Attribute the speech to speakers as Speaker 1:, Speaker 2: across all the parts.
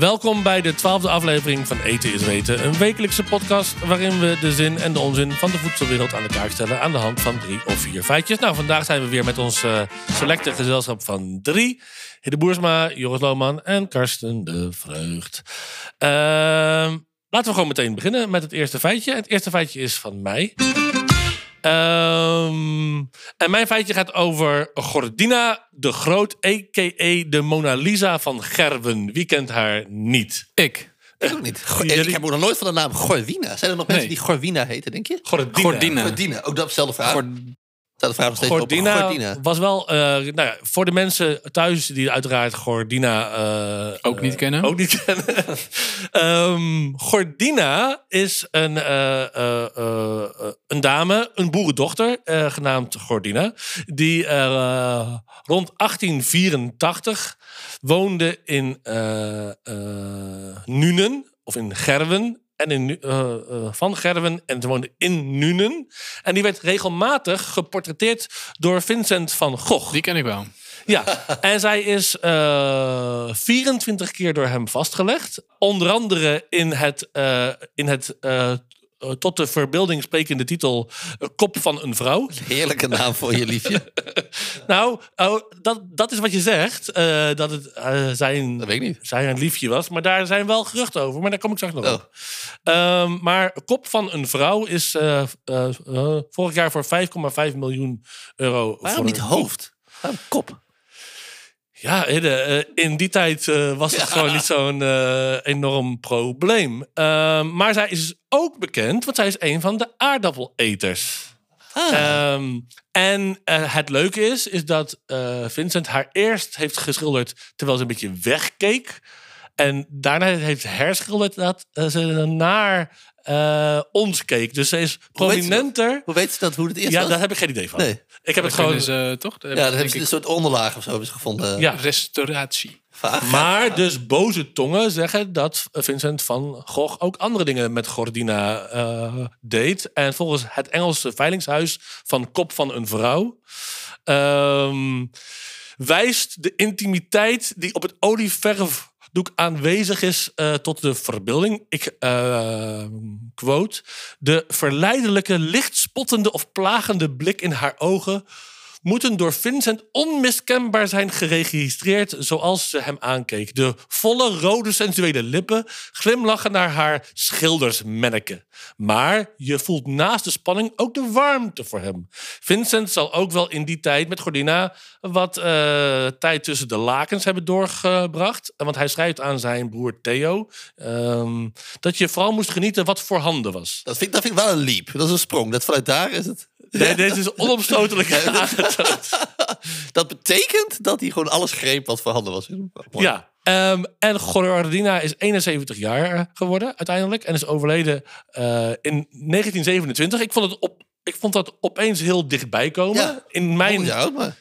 Speaker 1: Welkom bij de twaalfde aflevering van Eten is Weten. Een wekelijkse podcast waarin we de zin en de onzin van de voedselwereld aan de kaak stellen aan de hand van drie of vier feitjes. Nou, vandaag zijn we weer met ons eh, selecte gezelschap van drie. Hidde Boersma, Joris Lohman en Karsten de Vreugd. Ehm, laten we gewoon meteen beginnen met het eerste feitje. Het eerste feitje is van mij. Ehm, en mijn feitje gaat over Gordina de Groot, a.k.a. de Mona Lisa van Gerwen. Wie kent haar niet?
Speaker 2: Ik.
Speaker 3: Ik ook niet. Go-
Speaker 1: Jullie-
Speaker 3: Ik heb nog nooit van de naam Gorwina. Zijn er nog mensen
Speaker 2: Nee.
Speaker 3: die Gorwina heten, denk je?
Speaker 1: Gordina.
Speaker 2: Gordina.
Speaker 3: Gordina. Ook datzelfde vraag.
Speaker 2: Gord-
Speaker 3: Staat de vraag nog steeds.
Speaker 1: Gordina,
Speaker 3: Gordina.
Speaker 1: was wel, eh, nou ja, voor de mensen thuis die uiteraard Gordina eh,
Speaker 2: Ook niet
Speaker 1: eh,
Speaker 2: kennen.
Speaker 1: Ook niet kennen. Ehm, Gordina is een, eh, eh, eh, eh, een dame, een boerendochter, eh, genaamd Gordina, die rond 1884 woonde in eh, eh, Nuenen, of in Gerwen. En in, eh, eh, van Gerwen en ze woonde in Nuenen. En die werd regelmatig geportretteerd door Vincent van Gogh.
Speaker 2: Die ken ik wel.
Speaker 1: Ja, en zij is eh 24 keer door hem vastgelegd. Onder andere in het, eh, in het eh, eh, tot de verbeelding sprekende titel eh, Kop van een vrouw.
Speaker 3: Heerlijke naam voor je liefje.
Speaker 1: Nou, oh, dat, dat is wat je zegt. eh, dat het eh, zijn,
Speaker 3: Dat weet ik niet.
Speaker 1: zijn een liefje was. Maar daar zijn wel geruchten over. Maar daar kom ik straks nog
Speaker 3: Oh.
Speaker 1: op. Ehm, maar Kop van een vrouw is eh, eh, eh, vorig jaar voor 5,5 miljoen euro.
Speaker 3: Waarom
Speaker 1: voor
Speaker 3: niet hoofd? Waarom kop?
Speaker 1: Ja, eh, in die tijd eh, was het gewoon niet zo'n eh, enorm probleem. Ehm, maar zij is ook bekend, want zij is een van de aardappeleters.
Speaker 3: Ah.
Speaker 1: Ehm, en het leuke is, is dat Vincent haar eerst heeft geschilderd terwijl ze een beetje wegkeek. En daarna heeft herschilderd dat ze naar eh, ons keek. Dus ze is
Speaker 3: Hoe weet ze dat?
Speaker 1: prominenter.
Speaker 3: Hoe weet ze dat, hoe het eerst
Speaker 1: Ja,
Speaker 3: was?
Speaker 1: daar heb ik geen idee van.
Speaker 3: Nee.
Speaker 1: Ik heb het gewoon.
Speaker 2: ze, toch? Dat
Speaker 3: Ja, dan hebben ze
Speaker 2: ik.
Speaker 3: een soort onderlaag of zo hebben ze gevonden.
Speaker 1: Ja.
Speaker 2: Restauratie.
Speaker 3: Vaag.
Speaker 1: Maar dus boze tongen zeggen dat Vincent van Gogh ook andere dingen met Gordina eh, deed. En volgens het Engelse veilingshuis van Kop van een Vrouw ehm, wijst de intimiteit die op het olieverfdoek aanwezig is eh, tot de verbeelding. Ik eh, quote: De verleidelijke, lichtspottende of plagende blik in haar ogen moeten door Vincent onmiskenbaar zijn geregistreerd zoals ze hem aankeek. De volle, rode, sensuele lippen glimlachen naar haar schildersmenneke. Maar je voelt naast de spanning ook de warmte voor hem. Vincent zal ook wel in die tijd met Gordina wat eh, tijd tussen de lakens hebben doorgebracht. Want hij schrijft aan zijn broer Theo ehm, dat je vooral moest genieten wat voorhanden was.
Speaker 3: Dat, vind, dat ik wel een leap. Dat is een sprong. Dat vanuit daar is het.
Speaker 1: Nee, deze is onomstotelijk
Speaker 3: dat-
Speaker 1: aangetoond.
Speaker 3: Dat betekent dat hij gewoon alles greep wat voorhanden was.
Speaker 1: Ja. Ehm, en Gordina is 71 jaar geworden uiteindelijk. En is overleden eh, in 1927. Ik vond, het op, ik vond dat opeens heel dichtbij komen.
Speaker 3: Ja.
Speaker 1: In mijn,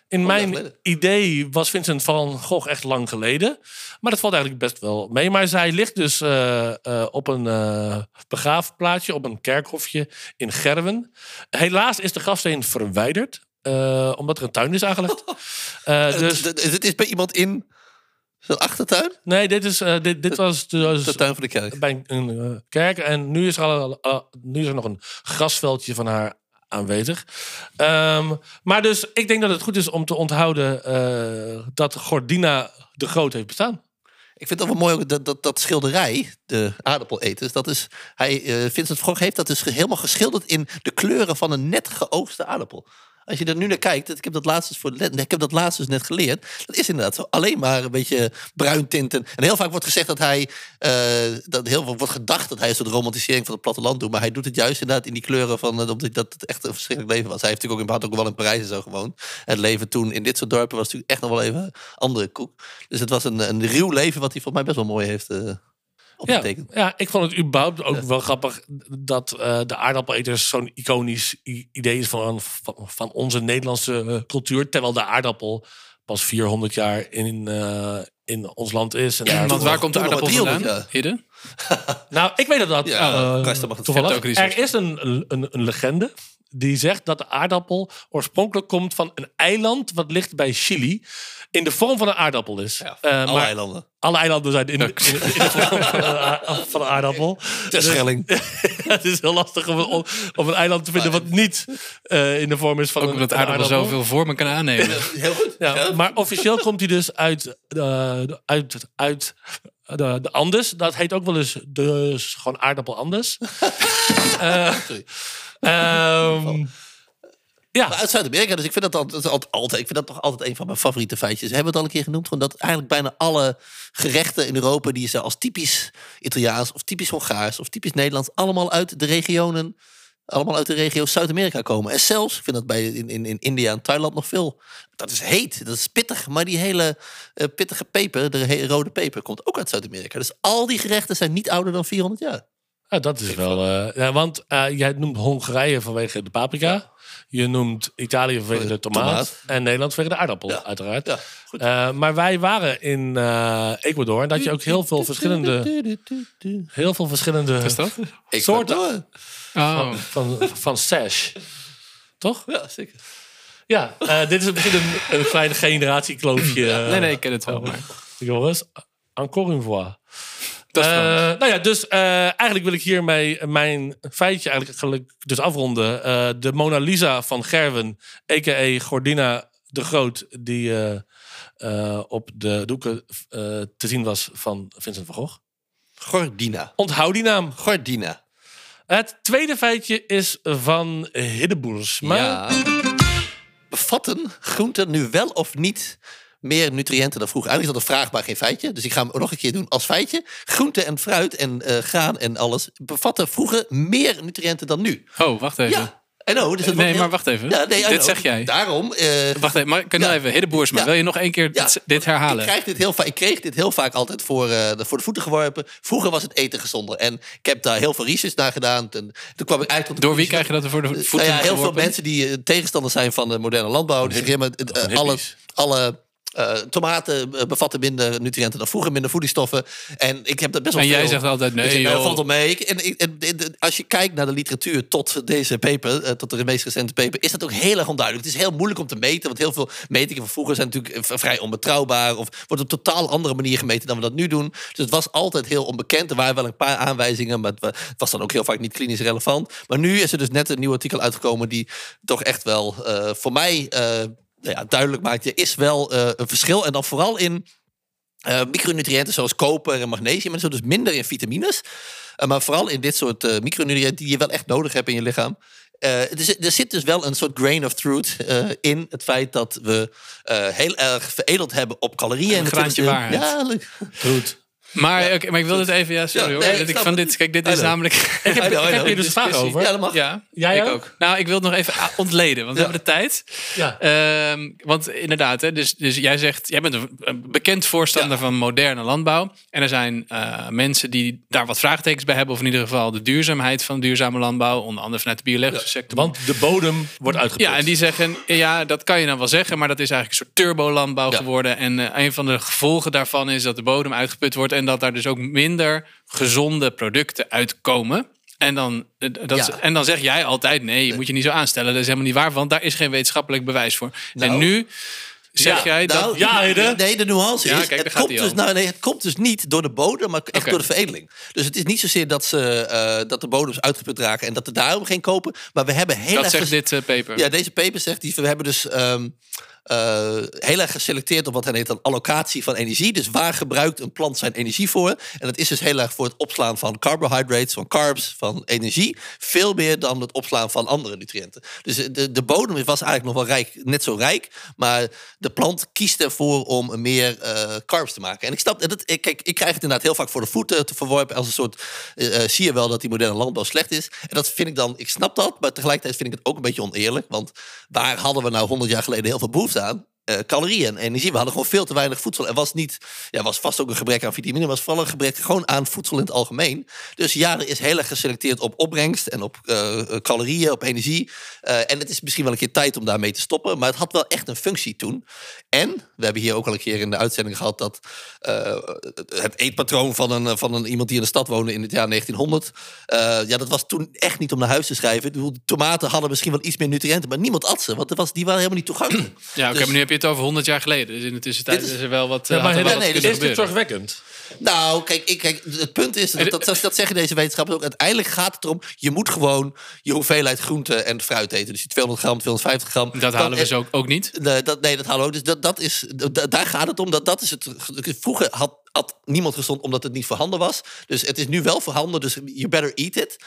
Speaker 1: in mijn idee was Vincent van Gogh echt lang geleden. Maar dat valt eigenlijk best wel mee. Maar zij ligt dus eh, eh, op een eh begraafplaatsje, op een kerkhofje in Gerwen. Helaas is de grafsteen verwijderd. omdat er een tuin is aangelegd. Dus
Speaker 3: Dit is bij iemand in zijn achtertuin?
Speaker 1: Nee, dit, is, dit, dit was dus
Speaker 3: De tuin van de kerk.
Speaker 1: bij een, kerk. En nu is, er al, al- nu is er nog een grasveldje van haar aanwezig. Ehm, maar dus ik denk dat het goed is om te onthouden eh, dat Gordina de Groot heeft bestaan.
Speaker 3: Ik vind het wel mooi dat, dat, dat schilderij, de aardappeleters, dat is, hij, eh Vincent Gogh heeft dat dus helemaal geschilderd in de kleuren van een net geoogste aardappel. Als je er nu naar kijkt, ik heb dat laatst voor ik heb dat laatst net geleerd. Dat is inderdaad zo alleen maar een beetje bruin tinten. En heel vaak wordt gezegd dat hij, eh, dat heel veel wordt gedacht dat hij een soort romantisering van het platteland doet. Maar hij doet het juist inderdaad in die kleuren van, eh, dat het echt een verschrikkelijk leven was. Hij heeft natuurlijk ook in had ook wel in Parijs en zo gewoond. Het leven toen in dit soort dorpen was natuurlijk echt nog wel even andere koek. Dus het was een, een ruw leven wat hij volgens mij best wel mooi heeft eh
Speaker 1: Ja, ja, ik vond het überhaupt ook wel grappig dat eh, de aardappeleters zo'n iconisch idee is van, van, van onze Nederlandse eh, cultuur. Terwijl de aardappel pas 400 jaar in, eh, in ons land is. En daar-
Speaker 2: Want waar komt de aardappel vandaan?
Speaker 3: 300
Speaker 2: Hidde?
Speaker 1: Nou, ik weet dat dat.
Speaker 3: Ja,
Speaker 1: eh,
Speaker 3: Karsten mag het
Speaker 1: toevallig.
Speaker 2: vertellen.
Speaker 1: Er is een, een, een legende die zegt dat de aardappel oorspronkelijk komt van een eiland wat ligt bij Chili. In de vorm van een aardappel is.
Speaker 3: Ja,
Speaker 1: Eh,
Speaker 3: alle
Speaker 1: maar
Speaker 3: eilanden.
Speaker 1: alle eilanden zijn in, in, in de vorm van een, a- van een aardappel.
Speaker 3: Terschelling.
Speaker 1: het is heel lastig om een, om een eiland te vinden wat niet eh, in de vorm is van
Speaker 2: Ook
Speaker 1: een,
Speaker 2: omdat
Speaker 1: een
Speaker 2: aardappel zoveel vormen kan aannemen.
Speaker 3: Heel goed.
Speaker 1: Ja, maar officieel komt hij dus uit, eh, uit, uit de, de Andes. Dat heet ook wel eens dus gewoon aardappel Andes. Eh, ehm, ja,
Speaker 3: Maar uit Zuid-Amerika, dus ik vind dat, altijd, dat is altijd, ik vind dat toch altijd een van mijn favoriete feitjes. We hebben het al een keer genoemd, gewoon dat eigenlijk bijna alle gerechten in Europa die je als typisch Italiaans of typisch Hongaars of typisch Nederlands, allemaal uit de regionen, allemaal uit de regio Zuid-Amerika komen. En zelfs, ik vind dat bij in, in, in India en Thailand nog veel. Dat is heet, dat is pittig, maar die hele eh, pittige peper, de he- rode peper, komt ook uit Zuid-Amerika. Dus al die gerechten zijn niet ouder dan 400 jaar.
Speaker 1: ja, dat is wel. eh, ja, want eh, jij noemt Hongarije vanwege de paprika. Je noemt Italië vanwege de tomaat.
Speaker 3: Tomaat.
Speaker 1: En Nederland vanwege de aardappel,
Speaker 3: Ja.
Speaker 1: uiteraard.
Speaker 3: Ja, goed.
Speaker 1: Eh, maar wij waren in eh, Ecuador. En dat je ook heel veel verschillende, heel veel verschillende
Speaker 2: Is dat?
Speaker 1: soorten
Speaker 2: Oh.
Speaker 1: van, van sash. Toch?
Speaker 3: Ja, zeker.
Speaker 1: Ja, eh, dit is misschien een, een klein generatiekloofje. eh,
Speaker 2: Nee, nee, ik ken het wel. Maar.
Speaker 1: Jongens, encore une fois.
Speaker 2: Dat is
Speaker 1: Eh, nou ja, dus eh, eigenlijk wil ik hiermee mijn feitje eigenlijk dus afronden. Eh, de Mona Lisa van Gerwen, a.k.a. Gordina de Groot, die eh, eh, op de doeken eh, te zien was van Vincent van Gogh.
Speaker 3: Gordina.
Speaker 1: Onthoud die naam.
Speaker 3: Gordina.
Speaker 1: Het tweede feitje is van Hiddeboers.
Speaker 3: Ja. Bevatten groenten nu wel of niet meer nutriënten dan vroeger? Eigenlijk is dat een vraag, maar geen feitje. Dus ik ga hem nog een keer doen als feitje. Groenten en fruit en eh, graan en alles bevatten vroeger meer nutriënten dan nu.
Speaker 2: Oh, wacht even.
Speaker 3: Ja, know. Dus dat
Speaker 2: Nee,
Speaker 3: heel-
Speaker 2: maar wacht even.
Speaker 3: Ja, nee,
Speaker 2: Dit zeg jij.
Speaker 3: Daarom. eh,
Speaker 2: Wacht even, maar kan
Speaker 3: Ja.
Speaker 2: nou even,
Speaker 3: Ja.
Speaker 2: wil je nog één keer
Speaker 3: Ja.
Speaker 2: dit, dit herhalen?
Speaker 3: Ik, krijg dit heel vaak, ik kreeg dit heel vaak altijd voor, eh, de- voor de voeten geworpen. Vroeger was het eten gezonder. En ik heb daar heel veel research naar gedaan. En toen kwam ik uit tot
Speaker 2: Door wie krijg je dat er voor de
Speaker 3: Nou
Speaker 2: voeten
Speaker 3: ja, heel veel mensen die eh, tegenstander zijn van de moderne landbouw. Die zeggen, ja, maar, het,
Speaker 1: Van
Speaker 3: alle, alle eh, tomaten eh, bevatten minder nutriënten dan vroeger, minder voedingsstoffen. En ik heb dat best wel
Speaker 2: En jij zegt altijd, nee,
Speaker 3: zeg, nou,
Speaker 2: joh.
Speaker 3: dat valt wel mee. Ik- En, en- en- als je kijkt naar de literatuur tot deze paper, eh, tot de meest recente paper, is dat ook heel erg onduidelijk. Het is heel moeilijk om te meten, want heel veel metingen van vroeger zijn natuurlijk vrij onbetrouwbaar of wordt op totaal andere manier gemeten dan we dat nu doen. Dus het was altijd heel onbekend. Er waren wel een paar aanwijzingen, maar het wa- het was dan ook heel vaak niet klinisch relevant. Maar nu is er dus net een nieuw artikel uitgekomen die toch echt wel voor mij nou ja, duidelijk maakt, er is wel eh, een verschil. En dan vooral in eh, micronutriënten zoals koper en magnesium en zo, dus minder in vitamines. Eh, maar vooral in dit soort micronutriënten die je wel echt nodig hebt in je lichaam. Eh, er, zit, dus wel een soort grain of truth in het feit dat we heel erg veredeld hebben op calorieën. de
Speaker 2: graantje
Speaker 3: 20e eeuw.
Speaker 2: waarheid.
Speaker 3: Ja.
Speaker 1: Goed.
Speaker 2: Maar, oké, maar ik wil dit even, ja, sorry
Speaker 3: Ja,
Speaker 2: hoor.
Speaker 3: nee, ik
Speaker 2: ik van dit, kijk, dit is namelijk...
Speaker 3: Know,
Speaker 1: Ik heb
Speaker 3: know.
Speaker 1: hier dus een vraag
Speaker 2: discussie.
Speaker 1: over.
Speaker 3: Ja, dat mag.
Speaker 2: Ja,
Speaker 1: Jij
Speaker 2: ik
Speaker 1: ook?
Speaker 2: ook. Nou, ik wil het nog even ontleden, want we hebben de tijd.
Speaker 1: Ja.
Speaker 2: Ehm, want inderdaad, hè, dus, dus jij zegt, jij bent een, bekend voorstander van moderne landbouw. En er zijn eh, mensen die daar wat vraagtekens bij hebben, of in ieder geval de duurzaamheid van duurzame landbouw, onder andere vanuit de biologische sector.
Speaker 1: Want de bodem wordt uitgeput.
Speaker 2: Ja, en die zeggen, ja, dat kan je dan wel zeggen, maar dat is eigenlijk een soort turbolandbouw
Speaker 3: Ja.
Speaker 2: geworden. En eh, een van de gevolgen daarvan is dat de bodem uitgeput wordt en dat daar dus ook minder gezonde producten uitkomen. En dan, eh, dat
Speaker 3: Ja.
Speaker 2: is- en dan zeg jij altijd, nee, je moet je niet zo aanstellen. Dat is helemaal niet waar, want daar is geen wetenschappelijk bewijs voor.
Speaker 3: Nou.
Speaker 2: en nu zeg
Speaker 1: Ja,
Speaker 2: jij dat...
Speaker 3: Nou,
Speaker 1: Ja.
Speaker 3: Nee, de nuance
Speaker 2: Ja,
Speaker 3: is,
Speaker 2: kijk, daar
Speaker 3: het, komt dus, nou, nee, het komt dus niet door de bodem, maar echt door de veredeling. Dus het is niet zozeer dat, ze, eh, dat de bodems uitgeput raken en dat er daarom geen kopen. Maar we hebben heel
Speaker 2: Dat
Speaker 3: erg...
Speaker 2: zegt dit eh, paper.
Speaker 3: Ja, deze paper zegt, die, we hebben dus ehm, eh, heel erg geselecteerd op wat hij heet dan allocatie van energie. Dus waar gebruikt een plant zijn energie voor? En dat is dus heel erg voor het opslaan van carbohydrates, van carbs, van energie. Veel meer dan het opslaan van andere nutriënten. Dus de, de bodem was eigenlijk nog wel rijk, net zo rijk. Maar de plant kiest ervoor om meer eh, carbs te maken. En ik snap, dat, ik, kijk, ik krijg het inderdaad heel vaak voor de voeten te verworpen als een soort, eh, zie je wel dat die moderne landbouw slecht is. En dat vind ik dan, ik snap dat, maar tegelijkertijd vind ik het ook een beetje oneerlijk. Want waar hadden we nou 100 jaar geleden heel veel behoefte aan? Eh, calorieën en energie. We hadden gewoon veel te weinig voedsel. Er was niet, ja, was vast ook een gebrek aan vitamine, maar was vooral een gebrek gewoon aan voedsel in het algemeen. Dus ja, er is heel erg geselecteerd op opbrengst en op eh, calorieën, op energie. Eh, en het is misschien wel een keer tijd om daarmee te stoppen, maar het had wel echt een functie toen. En we hebben hier ook al een keer in de uitzending gehad dat eh, het eetpatroon van een, van een iemand die in de stad woonde in het jaar 1900, eh, ja, dat was toen echt niet om naar huis te schrijven. Tomaten hadden misschien wel iets meer nutriënten, maar niemand at ze, want er was, die waren helemaal niet toegankelijk.
Speaker 2: Ja, oké,
Speaker 3: Dus-
Speaker 2: maar nu heb je het over 100 jaar geleden. Dus in de tussentijd is,
Speaker 3: is-
Speaker 2: er wel wat.
Speaker 1: Ja,
Speaker 2: eh,
Speaker 1: maar
Speaker 3: nee, dus
Speaker 1: is dit zorgwekkend?
Speaker 3: Nou, kijk, ik, kijk, het punt is, dat, dat, dat zeggen deze wetenschappers ook, uiteindelijk gaat het erom, je moet gewoon je hoeveelheid groente en fruit eten. Dus die 200 gram, 250 gram.
Speaker 2: Dat
Speaker 3: Dan-
Speaker 2: halen we zo ook niet.
Speaker 3: Nee, dat, nee, dat halen we ook. Dus dat, dat is, da- daar gaat het om. Dat, dat is het. Vroeger had, had niemand gezond omdat het niet voorhanden was. Dus het is nu wel voorhanden. Dus you better eat it.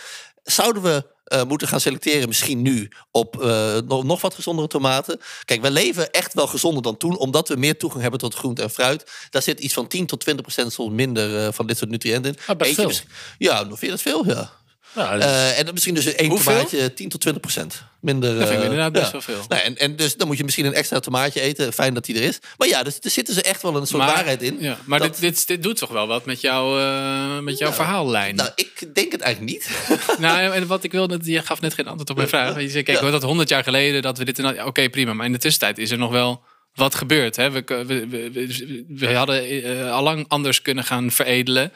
Speaker 3: Zouden we eh, moeten gaan selecteren, misschien nu, op eh, nog, wat gezondere tomaten? Kijk, we leven echt wel gezonder dan toen, omdat we meer toegang hebben tot groente en fruit. Daar zit iets van 10 tot 20 procent soms minder eh, van dit soort nutriënten in.
Speaker 1: Ah, best
Speaker 3: Eentje
Speaker 1: veel.
Speaker 3: Ja, nog vind je dat veel? Ja.
Speaker 1: Dus-
Speaker 3: Eh, en dan misschien dus één
Speaker 2: Hoeveel?
Speaker 3: tomaatje 10 tot 20 procent minder.
Speaker 2: Dat vind ik
Speaker 3: eh,
Speaker 2: inderdaad best
Speaker 3: ja.
Speaker 2: wel veel.
Speaker 3: Nou, en, en dus dan moet je misschien een extra tomaatje eten. Fijn dat die er is. Maar ja, dus er zitten ze echt wel een soort waarheid in.
Speaker 2: Ja, maar
Speaker 3: Dat-
Speaker 2: dit, dit, dit doet toch wel wat met, jou, eh, met jouw verhaallijn.
Speaker 3: Nou, ik denk het eigenlijk niet.
Speaker 2: Nou, en wat ik wilde, je gaf net geen antwoord op mijn vraag. Je zei, kijk,
Speaker 3: Ja.
Speaker 2: dat 100 jaar geleden dat we dit. en Oké, prima. Maar in de tussentijd is er nog wel wat gebeurd. Hè? We, we, we, hadden eh, allang anders kunnen gaan veredelen.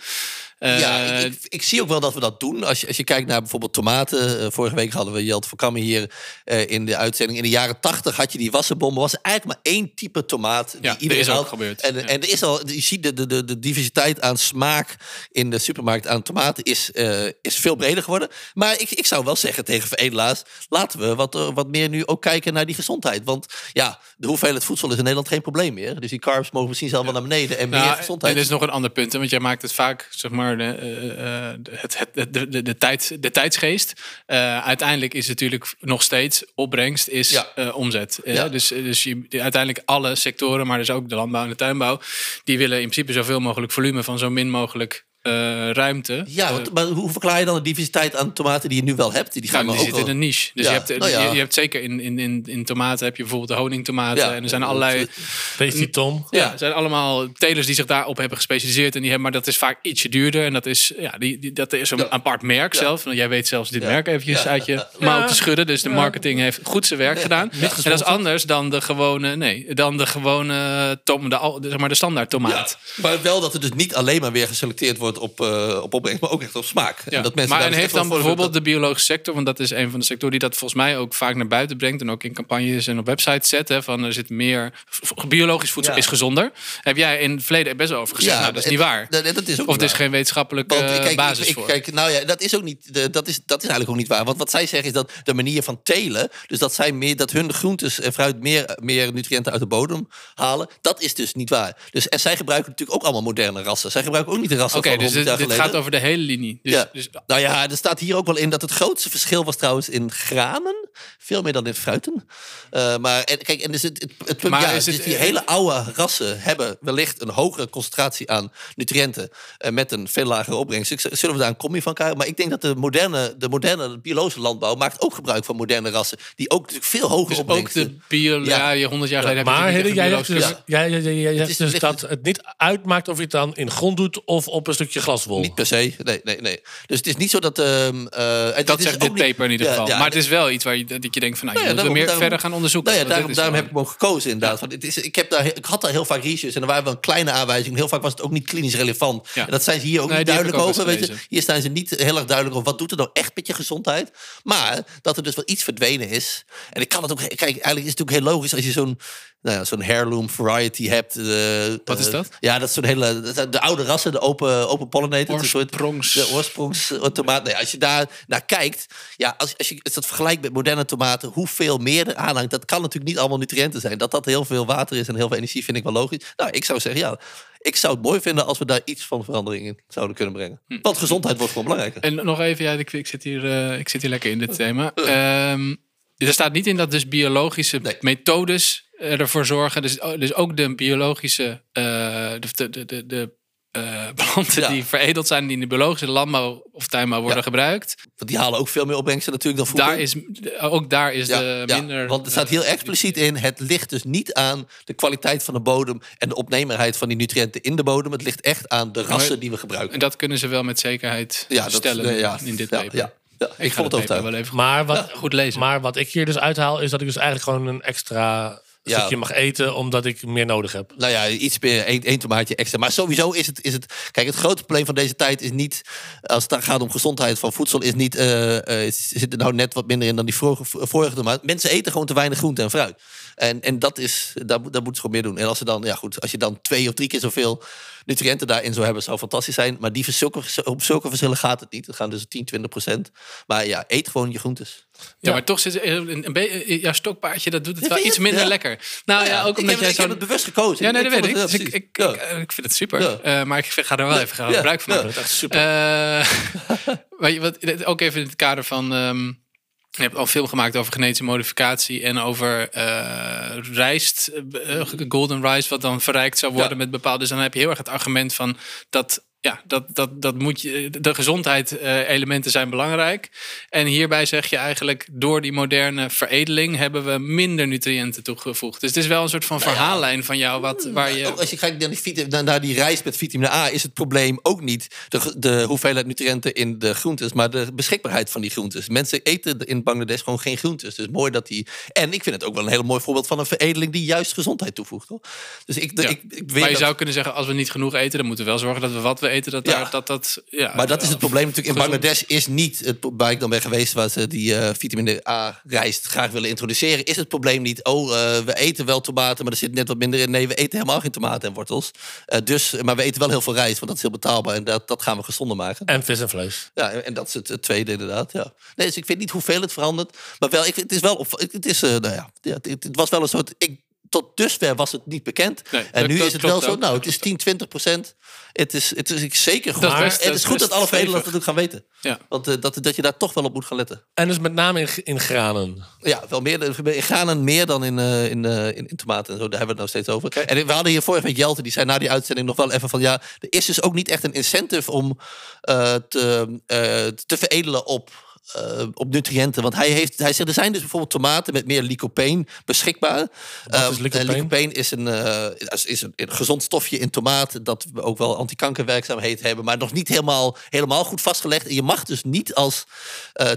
Speaker 2: Eh,
Speaker 3: ja, ik, ik, ik zie ook wel dat we dat doen. Als je, als je kijkt naar bijvoorbeeld tomaten. eh, vorige week hadden we Jelte van Kammen hier eh, in de uitzending. In de jaren tachtig had je die wassenbommen. was eigenlijk maar één type tomaat. Die
Speaker 2: Ja,
Speaker 3: iedereen
Speaker 2: is
Speaker 3: had.
Speaker 2: gebeurd.
Speaker 3: En,
Speaker 2: Ja.
Speaker 3: en er is al, je ziet de, de, de, de diversiteit aan smaak in de supermarkt aan tomaten is, eh, is veel breder geworden. Maar ik, ik zou wel zeggen tegen veredelaars, laten we wat, eh, wat meer nu ook kijken naar die gezondheid. Want ja, de hoeveelheid voedsel is in Nederland geen probleem meer. Dus die carbs mogen misschien zelf wel naar beneden en meer gezondheid.
Speaker 2: Er is nog een ander punt, hè, want jij maakt het vaak, zeg maar, de, eh, eh, het, het, de, de, de, tijd, de tijdsgeest. Eh, uiteindelijk is het natuurlijk nog steeds opbrengst, is
Speaker 3: Ja.
Speaker 2: omzet.
Speaker 3: Ja.
Speaker 2: Dus, dus je, uiteindelijk alle sectoren, maar dus ook de landbouw en de tuinbouw, die willen in principe zoveel mogelijk volume van zo min mogelijk eh, ruimte.
Speaker 3: Ja,
Speaker 2: Eh,
Speaker 3: want, maar hoe verklaar je dan de diversiteit aan tomaten die je nu wel hebt? Die
Speaker 2: Nou,
Speaker 3: gaan
Speaker 2: die
Speaker 3: we ook
Speaker 2: zit
Speaker 3: wel...
Speaker 2: in een niche. Dus
Speaker 3: Ja,
Speaker 2: je, hebt,
Speaker 3: nou ja.
Speaker 2: je, je hebt zeker in, in, in, in tomaten heb je bijvoorbeeld de honingtomaten.
Speaker 3: Ja,
Speaker 2: en er zijn allerlei
Speaker 1: Tasty Tom.
Speaker 2: Ja, het zijn allemaal telers die zich daarop hebben gespecialiseerd. En die hebben, maar dat is vaak ietsje duurder. En dat is, ja, die, die, dat is een
Speaker 3: Ja.
Speaker 2: apart merk
Speaker 3: Ja.
Speaker 2: zelf. Want jij weet zelfs dit
Speaker 3: Ja.
Speaker 2: merk eventjes
Speaker 3: Ja.
Speaker 2: uit je mouw te schudden. Dus de marketing heeft goed zijn werk gedaan. En dat is anders dan de gewone, nee, dan de gewone tom, de, zeg maar de standaard
Speaker 3: Ja,
Speaker 2: tomaat.
Speaker 3: maar wel dat er dus niet alleen maar weer geselecteerd wordt op, eh, op opbrengst, maar ook echt op smaak.
Speaker 2: Ja.
Speaker 3: En dat mensen
Speaker 2: maar en heeft dan bijvoorbeeld de biologische sector, want dat is een van de sectoren die dat volgens mij ook vaak naar buiten brengt en ook in campagnes en op websites zet, hè, van er zit meer biologisch voedsel
Speaker 3: Ja.
Speaker 2: is gezonder. Heb jij in het verleden best wel over gezegd, nou, dat is
Speaker 3: en-
Speaker 2: niet waar.
Speaker 3: Dat, dat is ook
Speaker 2: Of er is geen wetenschappelijke
Speaker 3: Want
Speaker 2: eh,
Speaker 3: kijk,
Speaker 2: basis
Speaker 3: ik, ik,
Speaker 2: voor.
Speaker 3: kijk, nou ja, dat is ook niet. dat, is, dat is eigenlijk ook niet waar. Want wat zij zeggen is dat de manier van telen, dus dat zij meer, dat hun groentes en fruit meer, meer nutriënten uit de bodem halen, dat is dus niet waar. Dus en zij gebruiken natuurlijk ook allemaal moderne rassen. Zij gebruiken ook niet de rassen
Speaker 2: Oké,
Speaker 3: van
Speaker 2: dus
Speaker 3: 100
Speaker 2: dit,
Speaker 3: jaar
Speaker 2: dit
Speaker 3: geleden.
Speaker 2: gaat over de hele linie. Dus,
Speaker 3: ja.
Speaker 2: dus,
Speaker 3: nou ja, er staat hier ook wel in dat het grootste verschil was trouwens in granen. Veel meer dan in fruiten. Eh, maar en, kijk, en dus het, het, het punt,
Speaker 2: Maar
Speaker 3: ja,
Speaker 2: is
Speaker 3: dus
Speaker 2: het-
Speaker 3: die hele oude rassen hebben wellicht een hogere concentratie aan nutriënten. eh, met een veel lagere opbrengst. Dus zullen we daar een combi van krijgen? Maar ik denk dat de moderne, de moderne biologische landbouw maakt ook gebruik van moderne rassen. Die ook natuurlijk veel hogere
Speaker 2: dus ook de bio, ja. Je 100 jaar geleden heb je
Speaker 1: Maar Hille, jij zegt dus, jij, jij, zegt dus dat
Speaker 3: dus-
Speaker 1: het niet uitmaakt of je het dan in grond doet of op een stukje glaswol.
Speaker 3: Niet per se. Nee, nee, nee. Dus het is niet zo dat. ehm eh, het
Speaker 2: Dat
Speaker 3: is
Speaker 2: zegt
Speaker 3: ook
Speaker 2: dit
Speaker 3: niet-
Speaker 2: paper in ieder geval.
Speaker 3: ja,
Speaker 2: maar het is wel iets waar je, dat je denkt van, nou, je
Speaker 3: Nou ja,
Speaker 2: moet
Speaker 3: daarom-
Speaker 2: meer
Speaker 3: daarom-
Speaker 2: verder gaan onderzoeken.
Speaker 3: Nou daarom, daarom heb ik hem ook gekozen inderdaad. Want het is, ik, heb daar, ik had daar heel vaak research en er waren wel een kleine aanwijzingen. Heel vaak was het ook niet klinisch relevant.
Speaker 2: Ja.
Speaker 3: En dat zijn ze hier ook
Speaker 2: Nee,
Speaker 3: niet duidelijk
Speaker 2: ook
Speaker 3: over. Weet je. Hier zijn ze niet heel erg duidelijk over wat doet het nou echt met je gezondheid. Maar dat er dus wel iets verdwenen is. En ik kan het ook... Kijk, eigenlijk is het natuurlijk heel logisch als je zo'n nou zo'n heirloom variety hebt. eh,
Speaker 2: Wat is
Speaker 3: eh,
Speaker 2: dat?
Speaker 3: Ja, dat is zo'n hele... De oude rassen, de open, open pollinator. een soort-
Speaker 2: Oorsprongs-
Speaker 3: De oorsprongstomaat. Nee, als je daar naar kijkt... Ja, als, als je als dat vergelijkt met moderne tomaten... hoeveel meer er aanhangt... dat kan natuurlijk niet allemaal nutriënten zijn. Dat dat heel veel water is en heel veel energie vind ik wel logisch. Nou, ik zou zeggen, ja... Ik zou het mooi vinden als we daar iets van verandering in zouden kunnen brengen.
Speaker 2: Hm.
Speaker 3: Want gezondheid wordt gewoon belangrijker.
Speaker 2: En nog even, ja, ik, ik, zit hier, eh, ik zit hier lekker in dit thema. Ehm, er staat niet in dat dus biologische
Speaker 3: Nee.
Speaker 2: methodes ervoor zorgen. Dus, dus ook de biologische, eh, de, de, de, de eh, planten
Speaker 3: Ja.
Speaker 2: die veredeld zijn, die in de biologische landbouw of tuinbouw worden
Speaker 3: Ja.
Speaker 2: gebruikt.
Speaker 3: Want die halen ook veel meer opbrengsten natuurlijk dan vroeger.
Speaker 2: Daar is, ook daar is
Speaker 3: Ja,
Speaker 2: de
Speaker 3: ja,
Speaker 2: minder...
Speaker 3: want er staat heel
Speaker 2: eh,
Speaker 3: expliciet in: het ligt dus niet aan de kwaliteit van de bodem en de opneembaarheid van die nutriënten in de bodem. Het ligt echt aan de rassen die we gebruiken.
Speaker 2: En dat kunnen ze wel met zekerheid
Speaker 3: Ja, dat
Speaker 2: stellen
Speaker 3: eh, ja,
Speaker 2: in dit
Speaker 3: ja,
Speaker 2: paper.
Speaker 3: Ja, ja, ik,
Speaker 2: Ik ga
Speaker 3: vond
Speaker 2: het
Speaker 3: overtuigend.
Speaker 2: wel even
Speaker 1: Maar wat,
Speaker 2: goed lezen.
Speaker 1: maar wat ik hier dus uithaal, is dat ik dus eigenlijk gewoon een extra
Speaker 3: Ja.
Speaker 1: stukje mag eten, omdat ik meer nodig heb.
Speaker 3: Nou ja, iets meer, één, één tomaatje extra. Maar sowieso is het, is het... Kijk, het grote probleem van deze tijd is niet... Als het gaat om gezondheid van voedsel... is niet... eh, zit er nou net wat minder in dan die vorige, vorige tomaat. Mensen eten gewoon te weinig groente en fruit. En, en dat is... Daar, daar moeten ze gewoon meer doen. En als, ze dan, ja goed, als je dan twee of drie keer zoveel nutriënten daarin zou hebben... zou fantastisch zijn. Maar die, zulke, op zulke verschillen gaat het niet. Het gaan dus 10, 20 procent. Maar ja, eet gewoon je groentes.
Speaker 2: Ja, maar toch zit een, een beetje... Ja, stokpaardje, dat doet het wel iets minder lekker. Nou ja, ook
Speaker 3: ik
Speaker 2: omdat
Speaker 3: heb,
Speaker 2: jij
Speaker 3: ik heb
Speaker 2: zo...
Speaker 3: het bewust gekozen.
Speaker 2: Ja, nee, dat weet ik. Dus ik, ik,
Speaker 3: precies.
Speaker 2: ik, eh, ik vind het super. Eh, maar ik ga er wel even gebruik van
Speaker 3: Ja.
Speaker 2: maken.
Speaker 1: Dat super.
Speaker 2: Eh, wat, ook even in het kader van. ehm, je hebt al een film gemaakt over genetische modificatie en over eh rijst, eh, eh, golden rice, wat dan verrijkt zou worden
Speaker 3: Ja.
Speaker 2: met bepaalde. Dus dan heb je heel erg het argument van dat. Ja, dat, dat, dat moet je. De gezondheid-elementen zijn belangrijk. En hierbij zeg je eigenlijk, door die moderne veredeling hebben we minder nutriënten toegevoegd. Dus het is wel een soort van
Speaker 3: Nou ja.
Speaker 2: verhaallijn van jou, wat, waar je.
Speaker 3: Ook als je kijkt naar, die, naar- die rijst met vitamine A, is het probleem ook niet de, de hoeveelheid nutriënten in de groentes, maar de beschikbaarheid van die groentes. Mensen eten in Bangladesh gewoon geen groentes. Dus mooi dat die. En ik vind het ook wel een heel mooi voorbeeld van een veredeling die juist gezondheid toevoegt. Hoor. Dus ik,
Speaker 2: Ja.
Speaker 3: ik, ik weet
Speaker 2: maar je
Speaker 3: dat-
Speaker 2: zou kunnen zeggen, als we niet genoeg eten, dan moeten we wel zorgen dat we wat eten, dat
Speaker 3: Ja.
Speaker 2: daar, dat, dat ja,
Speaker 3: Maar dat is het probleem natuurlijk. In. Bangladesh is niet het waar ik dan ben geweest, waar ze die eh, vitamine A rijst graag willen introduceren. Is het probleem niet, oh, eh, we eten wel tomaten, maar er zit net wat minder in. Nee, we eten helemaal geen tomaten en wortels. Eh, dus, maar we eten wel heel veel rijst, want dat is heel betaalbaar en dat, dat gaan we gezonder maken.
Speaker 1: En vis en vlees.
Speaker 3: Ja, en en dat is het, het tweede inderdaad. Ja. Nee, dus ik weet niet hoeveel het verandert. Maar wel, ik, vind- het is wel op, het is, eh, nou ja, ja, het, het was wel een soort. Ik, tot dusver was het niet bekend.
Speaker 2: Nee,
Speaker 3: en
Speaker 2: dat-
Speaker 3: nu
Speaker 2: dat
Speaker 3: is het wel zo.
Speaker 2: ook.
Speaker 3: Nou, het is 10, 20 procent. Het is, het is zeker goed.
Speaker 2: Dat
Speaker 3: Maar
Speaker 2: best-
Speaker 3: het
Speaker 2: dat
Speaker 3: is goed dat alle Nederlanders het ook gaan weten.
Speaker 2: Ja.
Speaker 3: Want eh, dat, dat je daar toch wel op moet gaan letten.
Speaker 1: En dus met name in, in granen.
Speaker 3: Ja, wel meer. In granen meer dan in, eh, in, eh, in, in tomaten en zo. Daar hebben we het nog steeds over. En we hadden hier vorige week Jelte, die zei na die uitzending nog wel even van... ja, er is dus ook niet echt een incentive om eh, te, eh, te veredelen op... eh, op nutriënten. Want hij, heeft, hij zegt, er zijn dus bijvoorbeeld tomaten met meer lycopene beschikbaar.
Speaker 1: Wat is lycopene?
Speaker 3: eh, lycopene is, een, eh, is, een, een gezond stofje in tomaat. Dat we ook wel antikankerwerkzaamheid hebben. Maar nog niet helemaal, helemaal goed vastgelegd. En je mag dus niet als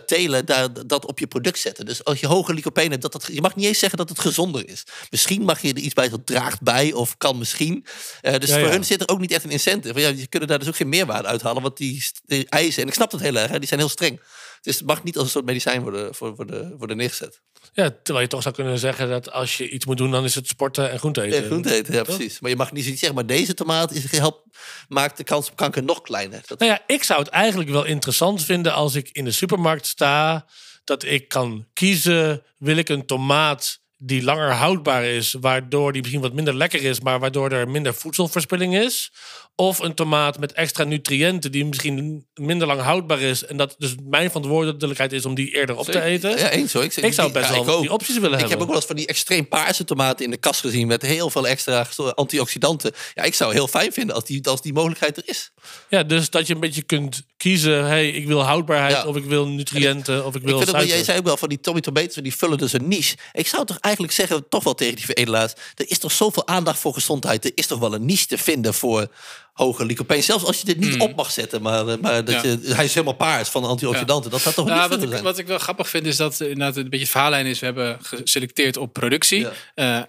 Speaker 3: telen daar, dat op je product zetten. Dus als je hoge lycopene hebt, dat dat, je mag niet eens zeggen dat het gezonder is. Misschien mag je er iets bij dat draagt bij of kan misschien. Dus
Speaker 1: Ja,
Speaker 3: voor
Speaker 1: ja.
Speaker 3: hun zit er ook niet echt een incentive. Ja, je kunnen daar dus ook geen meerwaarde uithalen. Want die, die eisen, en ik snap dat heel erg, hè, die zijn heel streng. Dus het mag niet als een soort medicijn worden, voor, worden, worden neergezet.
Speaker 1: Ja, terwijl je toch zou kunnen zeggen dat als je iets moet doen, dan is het sporten en groente eten.
Speaker 3: Ja, groente eten, ja, precies. Maar je mag niet zoiets zeggen, maar deze tomaat is, helpt, maakt de kans op kanker nog kleiner. Dat,
Speaker 1: Nou ja, ik zou het eigenlijk wel interessant vinden als ik in de supermarkt sta. Dat ik kan kiezen, wil ik een tomaat die langer houdbaar is, waardoor die misschien wat minder lekker is, maar waardoor er minder voedselverspilling is. Of een tomaat met extra nutriënten die misschien minder lang houdbaar is. En dat dus mijn verantwoordelijkheid is om die eerder op te eten.
Speaker 3: Ja, eens hoor.
Speaker 1: Ik zou best
Speaker 3: ja,
Speaker 1: wel
Speaker 3: ik ook.
Speaker 1: die opties willen
Speaker 3: Ik
Speaker 1: hebben.
Speaker 3: heb ook wel eens van die extreem paarse tomaten in de kast gezien met heel veel extra antioxidanten. Ja, ik zou heel fijn vinden als die, als die mogelijkheid er is.
Speaker 1: Ja, dus dat je een beetje kunt kiezen. hey, ik wil houdbaarheid,
Speaker 3: Ja.
Speaker 1: of ik wil nutriënten, of ik
Speaker 3: Ik
Speaker 1: wil
Speaker 3: vind ook, wel-
Speaker 1: suiker.
Speaker 3: jij zei ook wel van die Tommy Tomatoes, die vullen dus een niche. Ik zou toch eigenlijk zeggen, toch wel tegen die veredelaars, er is toch zoveel aandacht voor gezondheid. Er is toch wel een niche te vinden voor hoge lycopene. Zelfs als je dit niet op mag zetten, maar, eh, maar dat
Speaker 2: Hmm. Ja.
Speaker 3: je, hij is helemaal paars van antioxidanten. Dat zou toch
Speaker 2: Nou,
Speaker 3: niet
Speaker 2: wat, ik,
Speaker 3: zijn.
Speaker 2: wat ik wel grappig vind is dat inderdaad een beetje het verhaallijn is. We hebben geselecteerd op productie.
Speaker 3: Ja.
Speaker 2: Eh,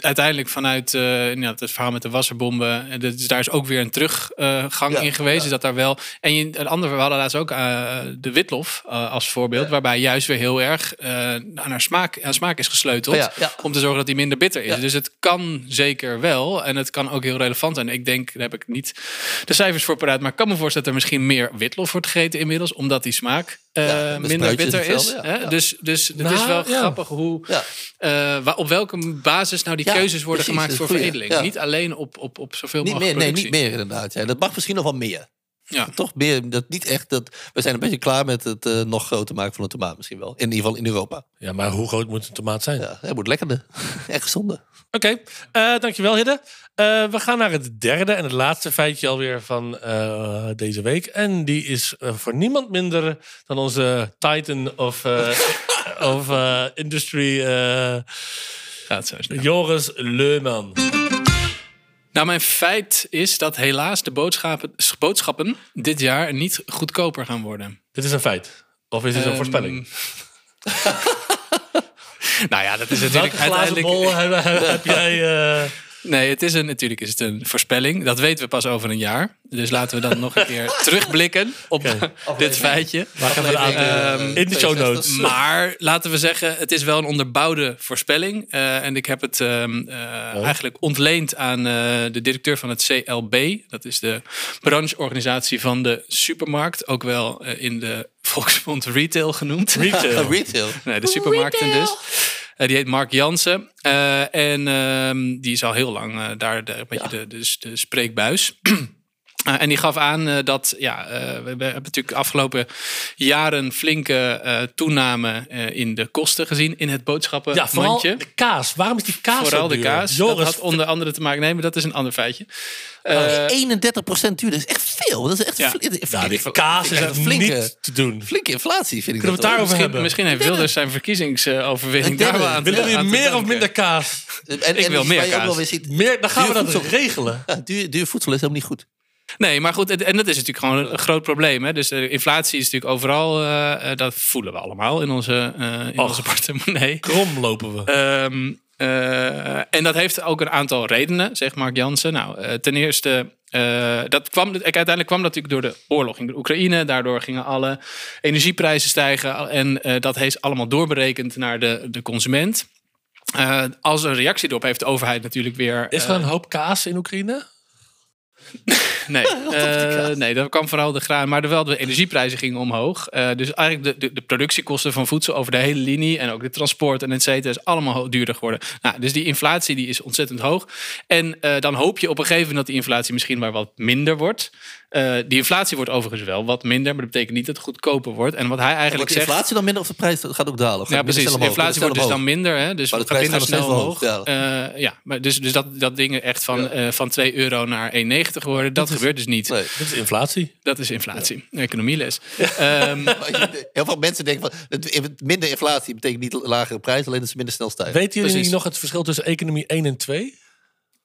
Speaker 2: uiteindelijk vanuit eh, inderdaad het verhaal met de wasserbomben. en Dus daar is ook weer een teruggang
Speaker 3: Ja,
Speaker 2: in geweest.
Speaker 3: ja.
Speaker 2: Dat daar wel. En je, een ander, we hadden laatst ook eh, de witlof eh, als voorbeeld. Waarbij juist weer heel erg eh, aan, haar smaak, aan smaak is gesleuteld.
Speaker 3: Ja, ja.
Speaker 2: Om te zorgen dat die minder bitter is.
Speaker 3: Ja.
Speaker 2: Dus het kan zeker wel. En het kan ook heel relevant zijn. Ik denk, daar heb ik niet de cijfers voor paraat. Maar ik kan me voorstellen dat er misschien meer witlof wordt gegeten inmiddels. Omdat die smaak eh,
Speaker 3: Ja, de
Speaker 2: minder bitter is. hè? Dus, dus het
Speaker 1: Nou,
Speaker 2: is wel grappig hoe, eh, op welke basis nou die keuzes worden
Speaker 3: precies,
Speaker 2: gemaakt voor
Speaker 3: goeie.
Speaker 2: veredeling. Niet alleen op, op, op zoveel
Speaker 3: Niet meer,
Speaker 2: mogelijk
Speaker 3: nee, niet meer inderdaad. Ja. Dat mag misschien nog wel meer.
Speaker 2: Ja.
Speaker 3: Toch meer, dat niet echt, dat, we zijn een beetje klaar met het eh, nog groter maken van de tomaat misschien wel. In ieder geval in Europa.
Speaker 1: Ja, maar hoe groot moet een tomaat zijn?
Speaker 3: Ja, het wordt lekkerder en gezonder.
Speaker 1: Oké, eh, dankjewel Hidde. Eh, we gaan naar het derde en het laatste feitje alweer van deze week. En die is voor niemand minder dan onze titan of, of industry,
Speaker 2: Gaat zo snel.
Speaker 1: Joris Leuman.
Speaker 2: Nou, mijn feit is dat helaas de boodschappen, boodschappen dit jaar niet goedkoper gaan worden.
Speaker 1: Dit is een feit. Of is dit een
Speaker 2: Ehm,
Speaker 1: voorspelling?
Speaker 2: nou ja, dat is natuurlijk
Speaker 1: Welke glazen
Speaker 2: uiteindelijk...
Speaker 1: bol heb, heb- heb jij... eh,
Speaker 2: Nee, het is een, natuurlijk is het een voorspelling. Dat weten we pas over een jaar. Dus laten we dan nog een keer terugblikken op dit feitje.
Speaker 1: Waar gaan we de aan-
Speaker 2: Ehm,
Speaker 1: in de show notes.
Speaker 2: Maar laten we zeggen, het is wel een onderbouwde voorspelling. Eh, en ik heb het ehm, eh,
Speaker 1: Oh.
Speaker 2: eigenlijk ontleend aan eh, de directeur van het CLB. Dat is de brancheorganisatie van de supermarkt. Ook wel eh, in de volksmond retail genoemd.
Speaker 1: Retail.
Speaker 3: Retail.
Speaker 2: Nee, de supermarkten dus. Eh, die heet Mark Jansen. Eh, en ehm, die is al heel lang eh, daar de, een beetje de, de, de spreekbuis. Eh, en die gaf aan eh, dat, ja, eh, we, hebben natuurlijk de afgelopen jaren flinke eh, toename eh, in de kosten gezien in het
Speaker 1: ja, vooral
Speaker 2: boodschappenmandje.
Speaker 1: de kaas. Waarom is die kaas
Speaker 2: Vooral
Speaker 1: zo
Speaker 2: de kaas.
Speaker 1: Joris,
Speaker 2: dat had onder andere te maken. Nee, maar dat is een ander feitje. Eh,
Speaker 3: Nou, 31% duur, dat is echt veel. Dat is echt
Speaker 2: Ja.
Speaker 1: ja, die
Speaker 3: ik-
Speaker 1: kaas is echt
Speaker 3: flinke,
Speaker 1: niet te doen.
Speaker 3: flinke inflatie, vind ik
Speaker 1: Kunnen we het daarover
Speaker 2: misschien,
Speaker 1: hebben?
Speaker 2: misschien heeft Wilders zijn
Speaker 3: denk
Speaker 2: daar aan
Speaker 1: Willen jullie meer of minder kaas?
Speaker 3: En,
Speaker 2: Ik wil meer kaas.
Speaker 3: wel weer ziet,
Speaker 1: Meer, dan gaan we dat
Speaker 3: voedsel.
Speaker 1: regelen.
Speaker 3: ja, duur, duur voedsel is helemaal niet goed.
Speaker 2: Nee, maar goed, en dat is natuurlijk gewoon een groot probleem. Hè? Dus de inflatie is natuurlijk overal, eh, eh, dat voelen we allemaal in onze, eh, in
Speaker 1: Och.
Speaker 2: onze portemonnee.
Speaker 1: Krom lopen we.
Speaker 2: Ehm, eh, en dat heeft ook een aantal redenen, zegt Mark Jansen. Nou, eh, ten eerste, eh, dat kwam, uiteindelijk kwam dat natuurlijk door de oorlog in de Oekraïne. Daardoor gingen alle energieprijzen stijgen. En eh, dat heeft allemaal doorberekend naar de, de consument. Eh, als een reactie erop heeft de overheid natuurlijk weer.
Speaker 1: Is er
Speaker 2: eh,
Speaker 1: een hoop kaas in Oekraïne?
Speaker 2: Nee, eh, nee, dat kwam vooral de graan. Maar wel de energieprijzen gingen omhoog. Eh, dus eigenlijk de, de, de productiekosten van voedsel over de hele linie... en ook de transport en et cetera... is allemaal duurder geworden. Nou, dus die inflatie die is ontzettend hoog. En eh, dan hoop je op een gegeven moment... dat die inflatie misschien maar wat minder wordt. Eh, die inflatie wordt overigens wel wat minder... maar dat betekent niet dat het goedkoper wordt. En wat hij eigenlijk
Speaker 3: Wordt de
Speaker 2: zegt...
Speaker 3: inflatie dan minder of de prijs gaat ook dalen? Gaat
Speaker 2: Ja, precies. De inflatie wordt dus dan minder. Hè? Dus
Speaker 3: Maar de prijs
Speaker 2: minder
Speaker 3: gaat
Speaker 2: snel omhoog. Eh, ja, maar dus, dus dat, dat dingen echt van, eh, van 2 euro naar 1,90 worden... dat gebeurt dus niet.
Speaker 3: Nee.
Speaker 1: Dit is inflatie.
Speaker 2: Dat is inflatie. Economieles. Ehm,
Speaker 3: Heel veel mensen denken van het- minder inflatie betekent niet lagere prijs, alleen dat ze minder snel stijgen.
Speaker 1: Weten jullie
Speaker 2: Precies.
Speaker 1: nog het verschil tussen economie 1 en 2?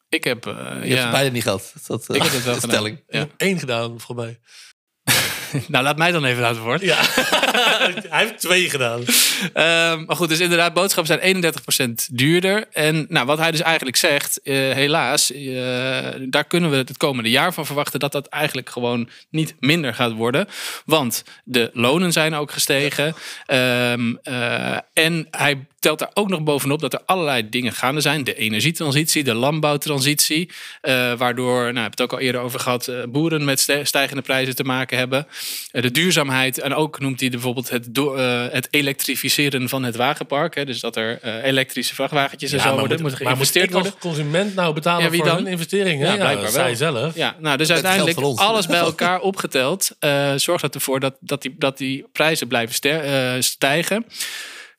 Speaker 2: ik heb... eh,
Speaker 3: Je hebt
Speaker 2: ja.
Speaker 3: het bijna niet gehad. Dat, eh,
Speaker 2: Ik heb het wel gedaan. Ja.
Speaker 1: heb één gedaan, voorbij.
Speaker 2: Nou, laat mij dan even laten woord.
Speaker 1: Ja, hij heeft twee gedaan.
Speaker 2: Ehm, maar goed, dus inderdaad, boodschappen zijn 31% duurder. En nou, wat hij dus eigenlijk zegt, eh, helaas, eh, daar kunnen we het komende jaar van verwachten dat dat eigenlijk gewoon niet minder gaat worden. Want de lonen zijn ook gestegen. Ehm, eh, en hij telt daar ook nog bovenop dat er allerlei dingen gaande zijn. De energietransitie, de landbouwtransitie. eh, waardoor, nou, ik heb het ook al eerder over gehad, eh, boeren met stijgende prijzen te maken hebben. Eh, de duurzaamheid. En ook noemt hij bijvoorbeeld het, het elektrificeren van het wagenpark. Hè, dus dat er elektrische vrachtwagentjes en zo
Speaker 1: maar
Speaker 2: worden.
Speaker 1: moet,
Speaker 2: Moet
Speaker 1: maar moet
Speaker 2: geïnvesteerd
Speaker 1: als
Speaker 2: worden.
Speaker 1: consument nou betalen
Speaker 2: Ja, wie
Speaker 1: voor
Speaker 2: dan?
Speaker 1: hun investeringen?
Speaker 2: Ja,
Speaker 1: Ja,
Speaker 2: blijkbaar
Speaker 1: zij
Speaker 2: wel.
Speaker 1: zelf.
Speaker 2: Ja, nou, dus uiteindelijk alles bij elkaar opgeteld zorgt dat ervoor dat, dat, die, dat die prijzen blijven stijgen.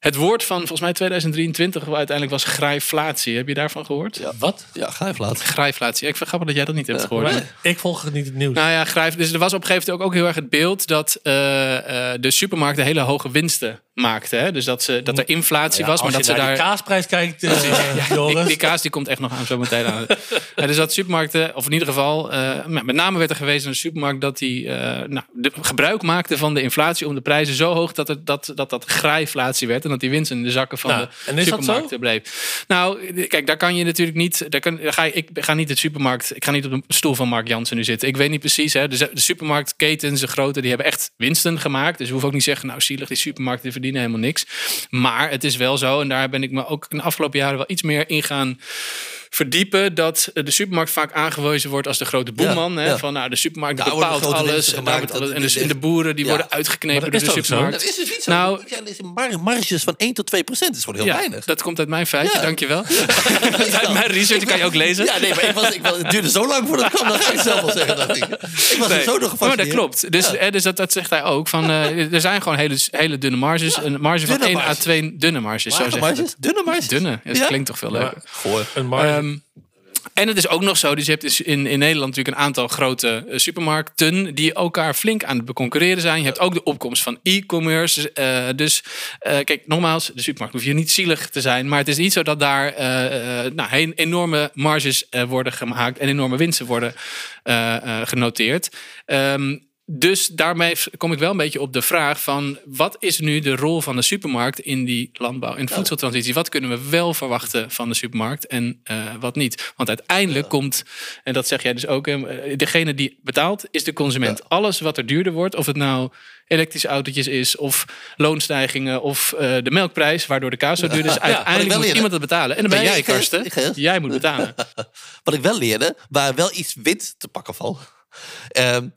Speaker 2: Het woord van volgens mij 2023 uiteindelijk was grijflatie. Heb je daarvan gehoord?
Speaker 3: Ja.
Speaker 1: Wat?
Speaker 3: Ja, laten.
Speaker 2: Grijflatie. Ik vind het grappig dat jij dat niet hebt gehoord.
Speaker 3: nee.
Speaker 1: Ik volg niet het nieuws.
Speaker 2: Nou ja, grijf. Dus er was op een gegeven moment ook, ook heel erg het beeld dat eh, eh, de supermarkten hele hoge winsten maakten. Hè? Dus dat, ze, dat er inflatie
Speaker 1: Ja,
Speaker 2: was, maar dat ze daar.
Speaker 1: kaasprijs kijkt, eh.
Speaker 2: Die, die kaas die komt echt nog aan zo meteen aan. Ja, dus dat supermarkten, of in ieder geval, eh, met name werd er gewezen de supermarkt dat die eh, nou, de, gebruik maakte van de inflatie om de prijzen zo hoog dat het, dat, dat, dat grijflatie werd en dat die winst in de zakken van
Speaker 1: Nou,
Speaker 2: de
Speaker 1: en is dat
Speaker 2: supermarkten bleef. Nou, kijk, daar kan je natuurlijk niet. Daar kan, daar ga je, ik ga niet de supermarkt. Ik ga niet op de stoel van Mark Jansen nu zitten. Ik weet niet precies. Hè, de, de supermarktketens, de grote, die hebben echt winsten gemaakt. Dus we hoeven ook niet zeggen, nou, zielig, die supermarkten die helemaal niks. Maar het is wel zo, en daar ben ik me ook in de afgelopen jaren wel iets meer in gaan verdiepen dat de supermarkt vaak aangewezen wordt als de grote boeman.
Speaker 3: Ja,
Speaker 2: hè,
Speaker 3: ja.
Speaker 2: Van nou, de supermarkt
Speaker 3: Daar
Speaker 2: bepaalt alles. En, daar alles
Speaker 3: dat-
Speaker 2: en, dus, en de boeren die
Speaker 3: Ja.
Speaker 2: worden uitgeknepen
Speaker 1: Maar
Speaker 2: door
Speaker 1: dat
Speaker 2: de supermarkt.
Speaker 3: Dat is dus niet zo.
Speaker 2: Nou-
Speaker 3: er mar- marges van 1 tot 2 procent. Dat is gewoon heel
Speaker 2: Ja,
Speaker 3: weinig.
Speaker 2: dat komt uit mijn feitje,
Speaker 3: Ja.
Speaker 2: dankjewel. uit mijn research kan je ook lezen.
Speaker 3: Ja, nee, maar ik was, ik was, het duurde zo lang voordat ik kwam. Dat ga ik zelf wel zeggen. Dacht ik. ik was er
Speaker 2: Nee,
Speaker 3: zo door
Speaker 2: maar dat klopt. Dus,
Speaker 3: Ja.
Speaker 2: dus dat, dat zegt hij ook. Van, eh, er zijn gewoon hele, hele dunne marges. Een marge van
Speaker 3: dunne
Speaker 2: 1 à
Speaker 3: marges.
Speaker 2: 2 dunne marges. Zo
Speaker 3: Lage
Speaker 2: zegt hij
Speaker 3: marges? Dunne marges?
Speaker 2: dat. Dunne, dat klinkt toch veel leuker.
Speaker 3: Goor.
Speaker 1: Een marge.
Speaker 2: Ehm, en het is ook nog zo, dus je hebt dus in, in Nederland natuurlijk een aantal grote eh, supermarkten die elkaar flink aan het beconcurreren zijn. Je hebt ook de opkomst van e-commerce. eh, dus eh, kijk, nogmaals, de supermarkt hoef je niet zielig te zijn, maar het is niet zo dat daar nou, enorme marges worden gemaakt en enorme winsten worden genoteerd. Ehm, dus daarmee kom ik wel een beetje op de vraag van wat is nu de rol van de supermarkt in die landbouw en voedseltransitie? Wat kunnen we wel verwachten van de supermarkt en eh, wat niet? Want uiteindelijk komt, en dat zeg jij dus ook, eh, degene die betaalt is de consument. Alles wat er duurder wordt, of het nou elektrische autootjes is of loonstijgingen of eh, de melkprijs, waardoor de kaas zo duur is, uiteindelijk
Speaker 3: wel
Speaker 2: moet iemand het betalen. En dan ben jij, Karsten. Jij moet betalen.
Speaker 3: Wat ik wel leerde, waar wel iets wit te pakken valt. Ehm,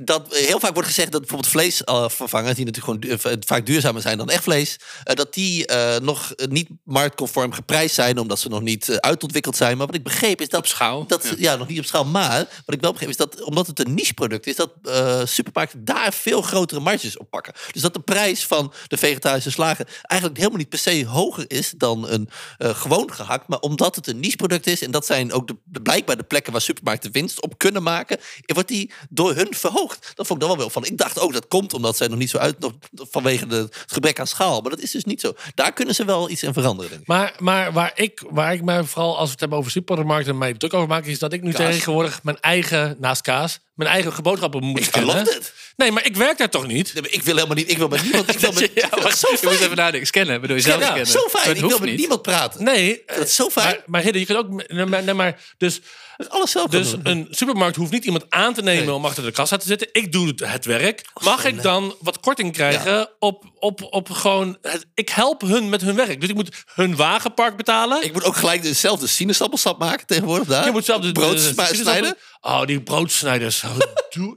Speaker 3: dat heel vaak wordt gezegd dat bijvoorbeeld vleesvervangers, die natuurlijk gewoon du- vaak duurzamer zijn dan echt vlees, eh, dat die eh, nog niet marktconform geprijsd zijn, omdat ze nog niet eh, uitontwikkeld zijn. Maar wat ik begreep is dat.
Speaker 2: Op schaal,
Speaker 3: Dat,
Speaker 2: ja.
Speaker 3: ja. nog niet op schaal. Maar wat ik wel begreep is dat, omdat het een niche-product is, dat eh, supermarkten daar veel grotere marges op pakken. Dus dat de prijs van de vegetarische slagen eigenlijk helemaal niet per se hoger is dan een eh, gewoon gehakt. Maar omdat het een niche-product is, en dat zijn ook de, de, blijkbaar de plekken waar supermarkten winst op kunnen maken, wordt die door hun verhoogd. Dat vond ik dan wel wel van. Ik dacht ook dat komt omdat zij nog niet zo uit, nog vanwege de, het gebrek aan schaal. Maar dat is dus niet zo. Daar kunnen ze wel iets in veranderen, denk ik.
Speaker 1: Maar, maar waar, ik, waar ik mij vooral, als we het hebben over supermarkten, mij druk over maak, is dat ik nu
Speaker 3: Kaas.
Speaker 1: tegenwoordig mijn eigen, naast kaas, mijn eigen geboodschappen moet
Speaker 3: Ik geloof het.
Speaker 1: Nee, maar ik werk daar toch niet?
Speaker 3: Nee, maar ik wil helemaal niet. Ik wil met niemand. Ik wil met,
Speaker 2: Ja, wacht,
Speaker 3: zo
Speaker 2: je moet
Speaker 3: fijn.
Speaker 2: even nadenken. Scannen, bedoel je zelf
Speaker 3: Ja,
Speaker 2: scannen?
Speaker 3: zo
Speaker 2: Maar
Speaker 3: fijn. Ik wil met
Speaker 2: niet.
Speaker 3: niemand praten.
Speaker 1: Nee.
Speaker 3: Dat is zo fijn.
Speaker 1: Maar, maar Hidde, je kunt ook. Maar, nee, maar dus,
Speaker 3: Alles zelf gaan
Speaker 1: dus
Speaker 3: doen.
Speaker 1: een supermarkt hoeft niet iemand aan te nemen
Speaker 3: Nee.
Speaker 1: om achter de kassa te zitten. Ik doe het, werk. Mag ik dan wat korting krijgen op, op, op gewoon. Het, ik help hun met hun werk. Dus ik moet hun wagenpark betalen.
Speaker 3: Ik moet ook gelijk dezelfde sinaasappelsap maken tegenwoordig daar.
Speaker 1: Je moet zelf de
Speaker 3: brood
Speaker 1: de-
Speaker 3: snijden.
Speaker 1: Oh, die broodsnijders. Oh,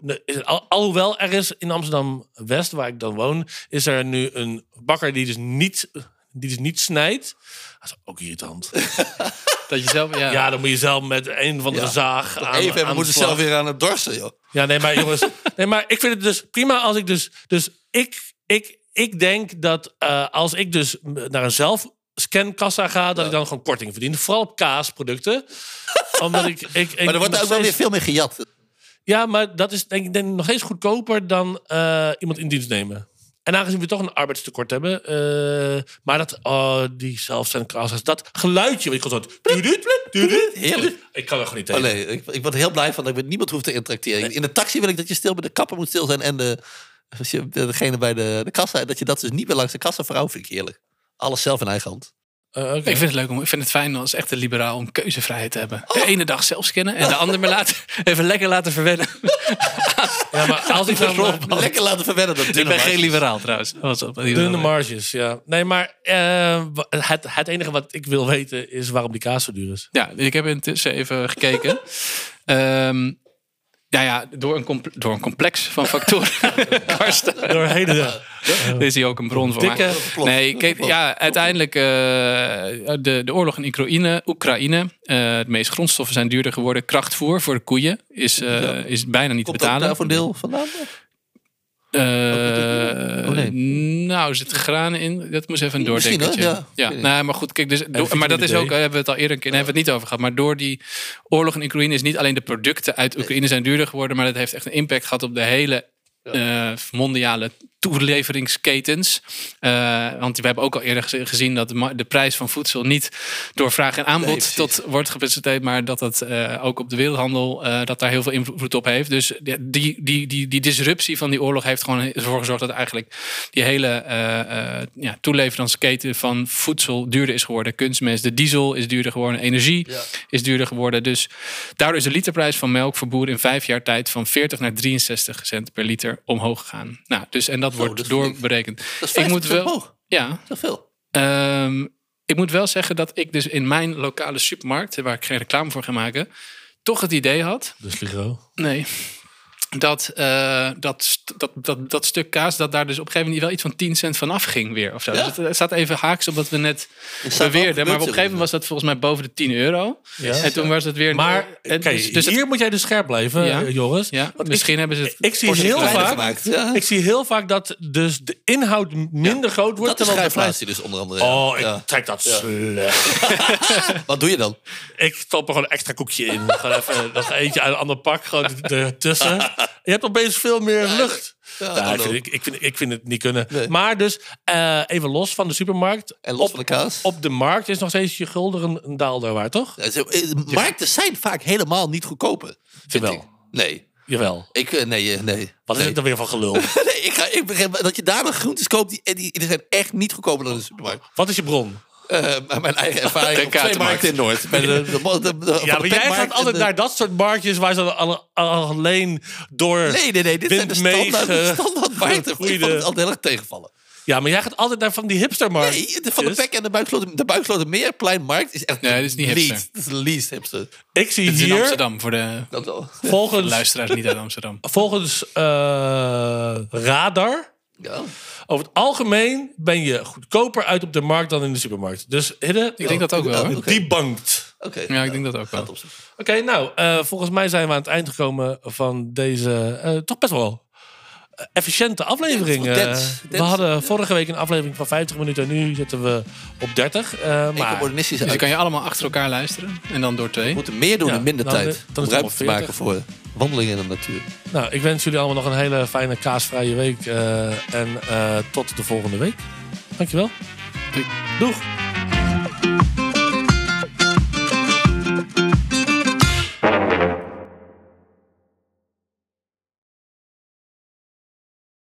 Speaker 1: al, alhoewel er is in Amsterdam West, waar ik dan woon, is er nu een bakker die dus niet, die dus niet snijdt. Dat is ook irritant.
Speaker 2: Dat je zelf, ja.
Speaker 1: Ja, dan moet je zelf met een van de
Speaker 3: Ja.
Speaker 1: zaag aan,
Speaker 3: Even, we
Speaker 1: aan
Speaker 3: moeten zelf weer aan het dorsen, joh.
Speaker 1: Ja, nee, maar jongens. nee, maar ik vind het dus prima als ik dus. Dus ik, ik, ik denk dat eh, als ik dus naar een zelfscankassa ga, dat ik dan gewoon korting verdien. Vooral op kaasproducten. Omdat ik, ik, ik
Speaker 3: Maar er wordt ook wel weer veel meer gejat.
Speaker 1: Ja, maar dat is denk ik denk nog steeds goedkoper dan eh, iemand in dienst nemen. En aangezien we toch een arbeidstekort hebben. eh, maar dat, oh, die zelfscankassa's, dat geluidje. Weet je, gewoon zo.
Speaker 3: Heerlijk.
Speaker 1: Ik kan er gewoon niet
Speaker 3: Oh,
Speaker 1: tegen.
Speaker 3: nee, ik, ik word heel blij van dat ik met niemand hoef te interacteren. In de taxi wil ik dat je stil bij de kapper moet stil zijn. En de, als je, degene bij de, de kassa, dat je dat dus niet meer langs de kassa vrouw vind ik heerlijk. Alles zelf in eigen hand.
Speaker 1: Eh, oké.
Speaker 2: Ik vind het leuk om, ik vind het fijn als echte liberaal om keuzevrijheid te hebben. De ene dag zelf scannen en de andere maar laten, even lekker laten verwennen.
Speaker 1: Ja, maar als ik dan...
Speaker 3: Lekker laten verwennen dat
Speaker 2: Ik ben geen liberaal trouwens. Dat was op-
Speaker 1: Dunne marges, ja. Nee, maar eh, het, het enige wat ik wil weten is waarom die kaas zo duur is.
Speaker 2: Ja, ik heb intussen even gekeken. Ehm ja, ja, door een, door een complex van factoren. Karsten,
Speaker 1: Door hele...
Speaker 2: er is hier ook een bron voor
Speaker 1: Dikke-.
Speaker 3: Plot.
Speaker 2: Nee, kijk, ja, uiteindelijk eh, de, de oorlog in Oekraïne, Oekraïne eh, de meeste grondstoffen zijn duurder geworden. Krachtvoer voor de koeien is, eh, is bijna niet
Speaker 3: Komt
Speaker 2: te betalen.
Speaker 3: daar voor een deel vandaan?
Speaker 2: Eh,
Speaker 3: Oh, nee.
Speaker 2: Nou, er zit granen in. Dat moest even een doordenkertje.
Speaker 3: ja.
Speaker 2: Nou, maar goed, kijk, dus, door- maar dat is ook, eh, hebben we het al eerder een keer, hebben we het niet over gehad. Maar door die oorlog in Oekraïne is niet alleen de producten uit Oekraïne zijn duurder geworden, maar dat heeft echt een impact gehad op de hele eh, mondiale toeleveringsketens. Eh, want we hebben ook al eerder gezien dat de, prijs van voedsel niet door vraag en aanbod
Speaker 3: Nee,
Speaker 2: tot wordt gepresenteerd, maar dat het eh, ook op de wereldhandel eh, dat daar heel veel invloed op heeft. Dus die, die, die, die, disruptie van die oorlog heeft gewoon ervoor gezorgd dat eigenlijk die hele ja, toeleveransketen van voedsel duurder is geworden. Kunstmest, de diesel is duurder geworden, energie
Speaker 3: Ja.
Speaker 2: is duurder geworden. Dus daardoor is de literprijs van melk voor boeren in vijf jaar tijd van 40 naar 63 cent per liter omhoog gegaan. Nou, dus en dat wordt
Speaker 3: dat
Speaker 2: doorberekend.
Speaker 3: Dat is
Speaker 2: Ik moet
Speaker 3: 50%
Speaker 2: wel.
Speaker 3: omhoog.
Speaker 2: Ja,
Speaker 3: Dat is veel.
Speaker 2: Ehm, ik moet wel zeggen dat ik dus in mijn lokale supermarkt, waar ik geen reclame voor ga maken, toch het idee had.
Speaker 1: De Sligro.
Speaker 2: Nee. Dat, eh, dat, dat, dat, dat stuk kaas, dat daar dus op een gegeven moment wel iets van 10 cent van afging weer. Of zo.
Speaker 3: Ja.
Speaker 2: Dus het, het staat even haaks op wat we net
Speaker 3: Er
Speaker 2: beweerden. Maar op een gegeven moment was dat volgens mij boven de 10 euro.
Speaker 1: Ja.
Speaker 2: En toen was het weer...
Speaker 1: Maar
Speaker 2: en
Speaker 1: kijk,
Speaker 2: dus, dus het-
Speaker 1: hier moet jij dus scherp blijven,
Speaker 2: Ja.
Speaker 1: eh, Joris.
Speaker 2: ja,
Speaker 1: Want
Speaker 2: misschien hebben ze het...
Speaker 1: Ik zie heel vaak,
Speaker 3: gemaakt. Ja.
Speaker 1: ik zie heel vaak dat dus de inhoud minder groot wordt.
Speaker 3: Dat is
Speaker 1: terwijl de prijs...
Speaker 3: dus onder andere.
Speaker 1: Oh, ik
Speaker 3: Ja.
Speaker 1: trek dat
Speaker 3: Ja.
Speaker 1: slecht.
Speaker 3: Wat doe je dan?
Speaker 1: Ik stop er gewoon een extra koekje in. gewoon even nog eentje uit een ander pak gewoon ertussen. Je hebt opeens veel meer lucht.
Speaker 3: Ja,
Speaker 1: Ja, ik, vind, ik, ik, vind, ik vind het niet kunnen.
Speaker 3: Nee.
Speaker 1: Maar dus, eh, even los van de supermarkt.
Speaker 3: En los
Speaker 1: op,
Speaker 3: van de kaas?
Speaker 1: op de markt is nog steeds je gulden een, een daalder waard, toch?
Speaker 3: Ja, eh, Markten zijn vaak helemaal niet goedkoper. Vind
Speaker 1: Jawel.
Speaker 3: ik. Nee.
Speaker 1: Jawel.
Speaker 3: Ik, eh, nee, nee.
Speaker 1: Wat is
Speaker 3: nee.
Speaker 1: het dan weer van gelul?
Speaker 3: Nee, ik, ga, ik begrijp dat je daar nog groentes koopt, die, die, die zijn echt niet goedkoper dan de supermarkt.
Speaker 1: Wat is je bron?
Speaker 3: Eh, maar mijn eigen ervaring
Speaker 2: De
Speaker 3: op twee markten in Noord. Bij de, de, de, de-
Speaker 1: Ja,
Speaker 3: de
Speaker 1: maar jij gaat altijd
Speaker 3: de-
Speaker 1: naar dat soort marktjes waar ze al, al- alleen door...
Speaker 3: Nee, nee, nee. Dit zijn de standaard, standaard markten. Ik vond het altijd heel erg tegenvallen.
Speaker 1: Ja, maar jij gaat altijd naar van die hipstermarkt.
Speaker 3: Nee, de, van de Pek en de Buiksloten, de Buiksloten Meerpleinmarkt is echt
Speaker 2: Nee, dit is niet
Speaker 3: least.
Speaker 2: hipster.
Speaker 3: Dat is de least hipster.
Speaker 1: Ik zie
Speaker 2: is in
Speaker 1: hier,
Speaker 2: Amsterdam, voor de
Speaker 3: Dat
Speaker 1: volgens,
Speaker 2: luisteraars niet uit Amsterdam.
Speaker 1: volgens eh, Radar...
Speaker 3: Ja.
Speaker 1: Over het algemeen ben je goedkoper uit op de markt dan in de supermarkt. Dus Hidde,
Speaker 2: Ik denk dat ook wel,
Speaker 1: die bankt.
Speaker 3: Oké.
Speaker 2: Ja, ik denk dat ook wel.
Speaker 1: Oké, nou, eh, volgens mij zijn we aan het eind gekomen van deze eh, toch best wel efficiënte aflevering. Eh, we hadden vorige week een aflevering van 50 minuten. Nu zitten we op 30. eh,
Speaker 3: Eén
Speaker 1: maar
Speaker 2: Dus je
Speaker 3: uit.
Speaker 2: kan je allemaal achter elkaar luisteren. En dan door twee.
Speaker 3: We moeten meer doen
Speaker 1: Ja,
Speaker 3: in minder
Speaker 1: nou,
Speaker 3: tijd.
Speaker 1: dan
Speaker 3: Om ruimte te maken voor wandelingen in de natuur.
Speaker 1: nou, ik wens jullie allemaal nog een hele fijne kaasvrije week. eh, en eh, tot de volgende week. Dankjewel.
Speaker 2: Doei.
Speaker 1: Doeg.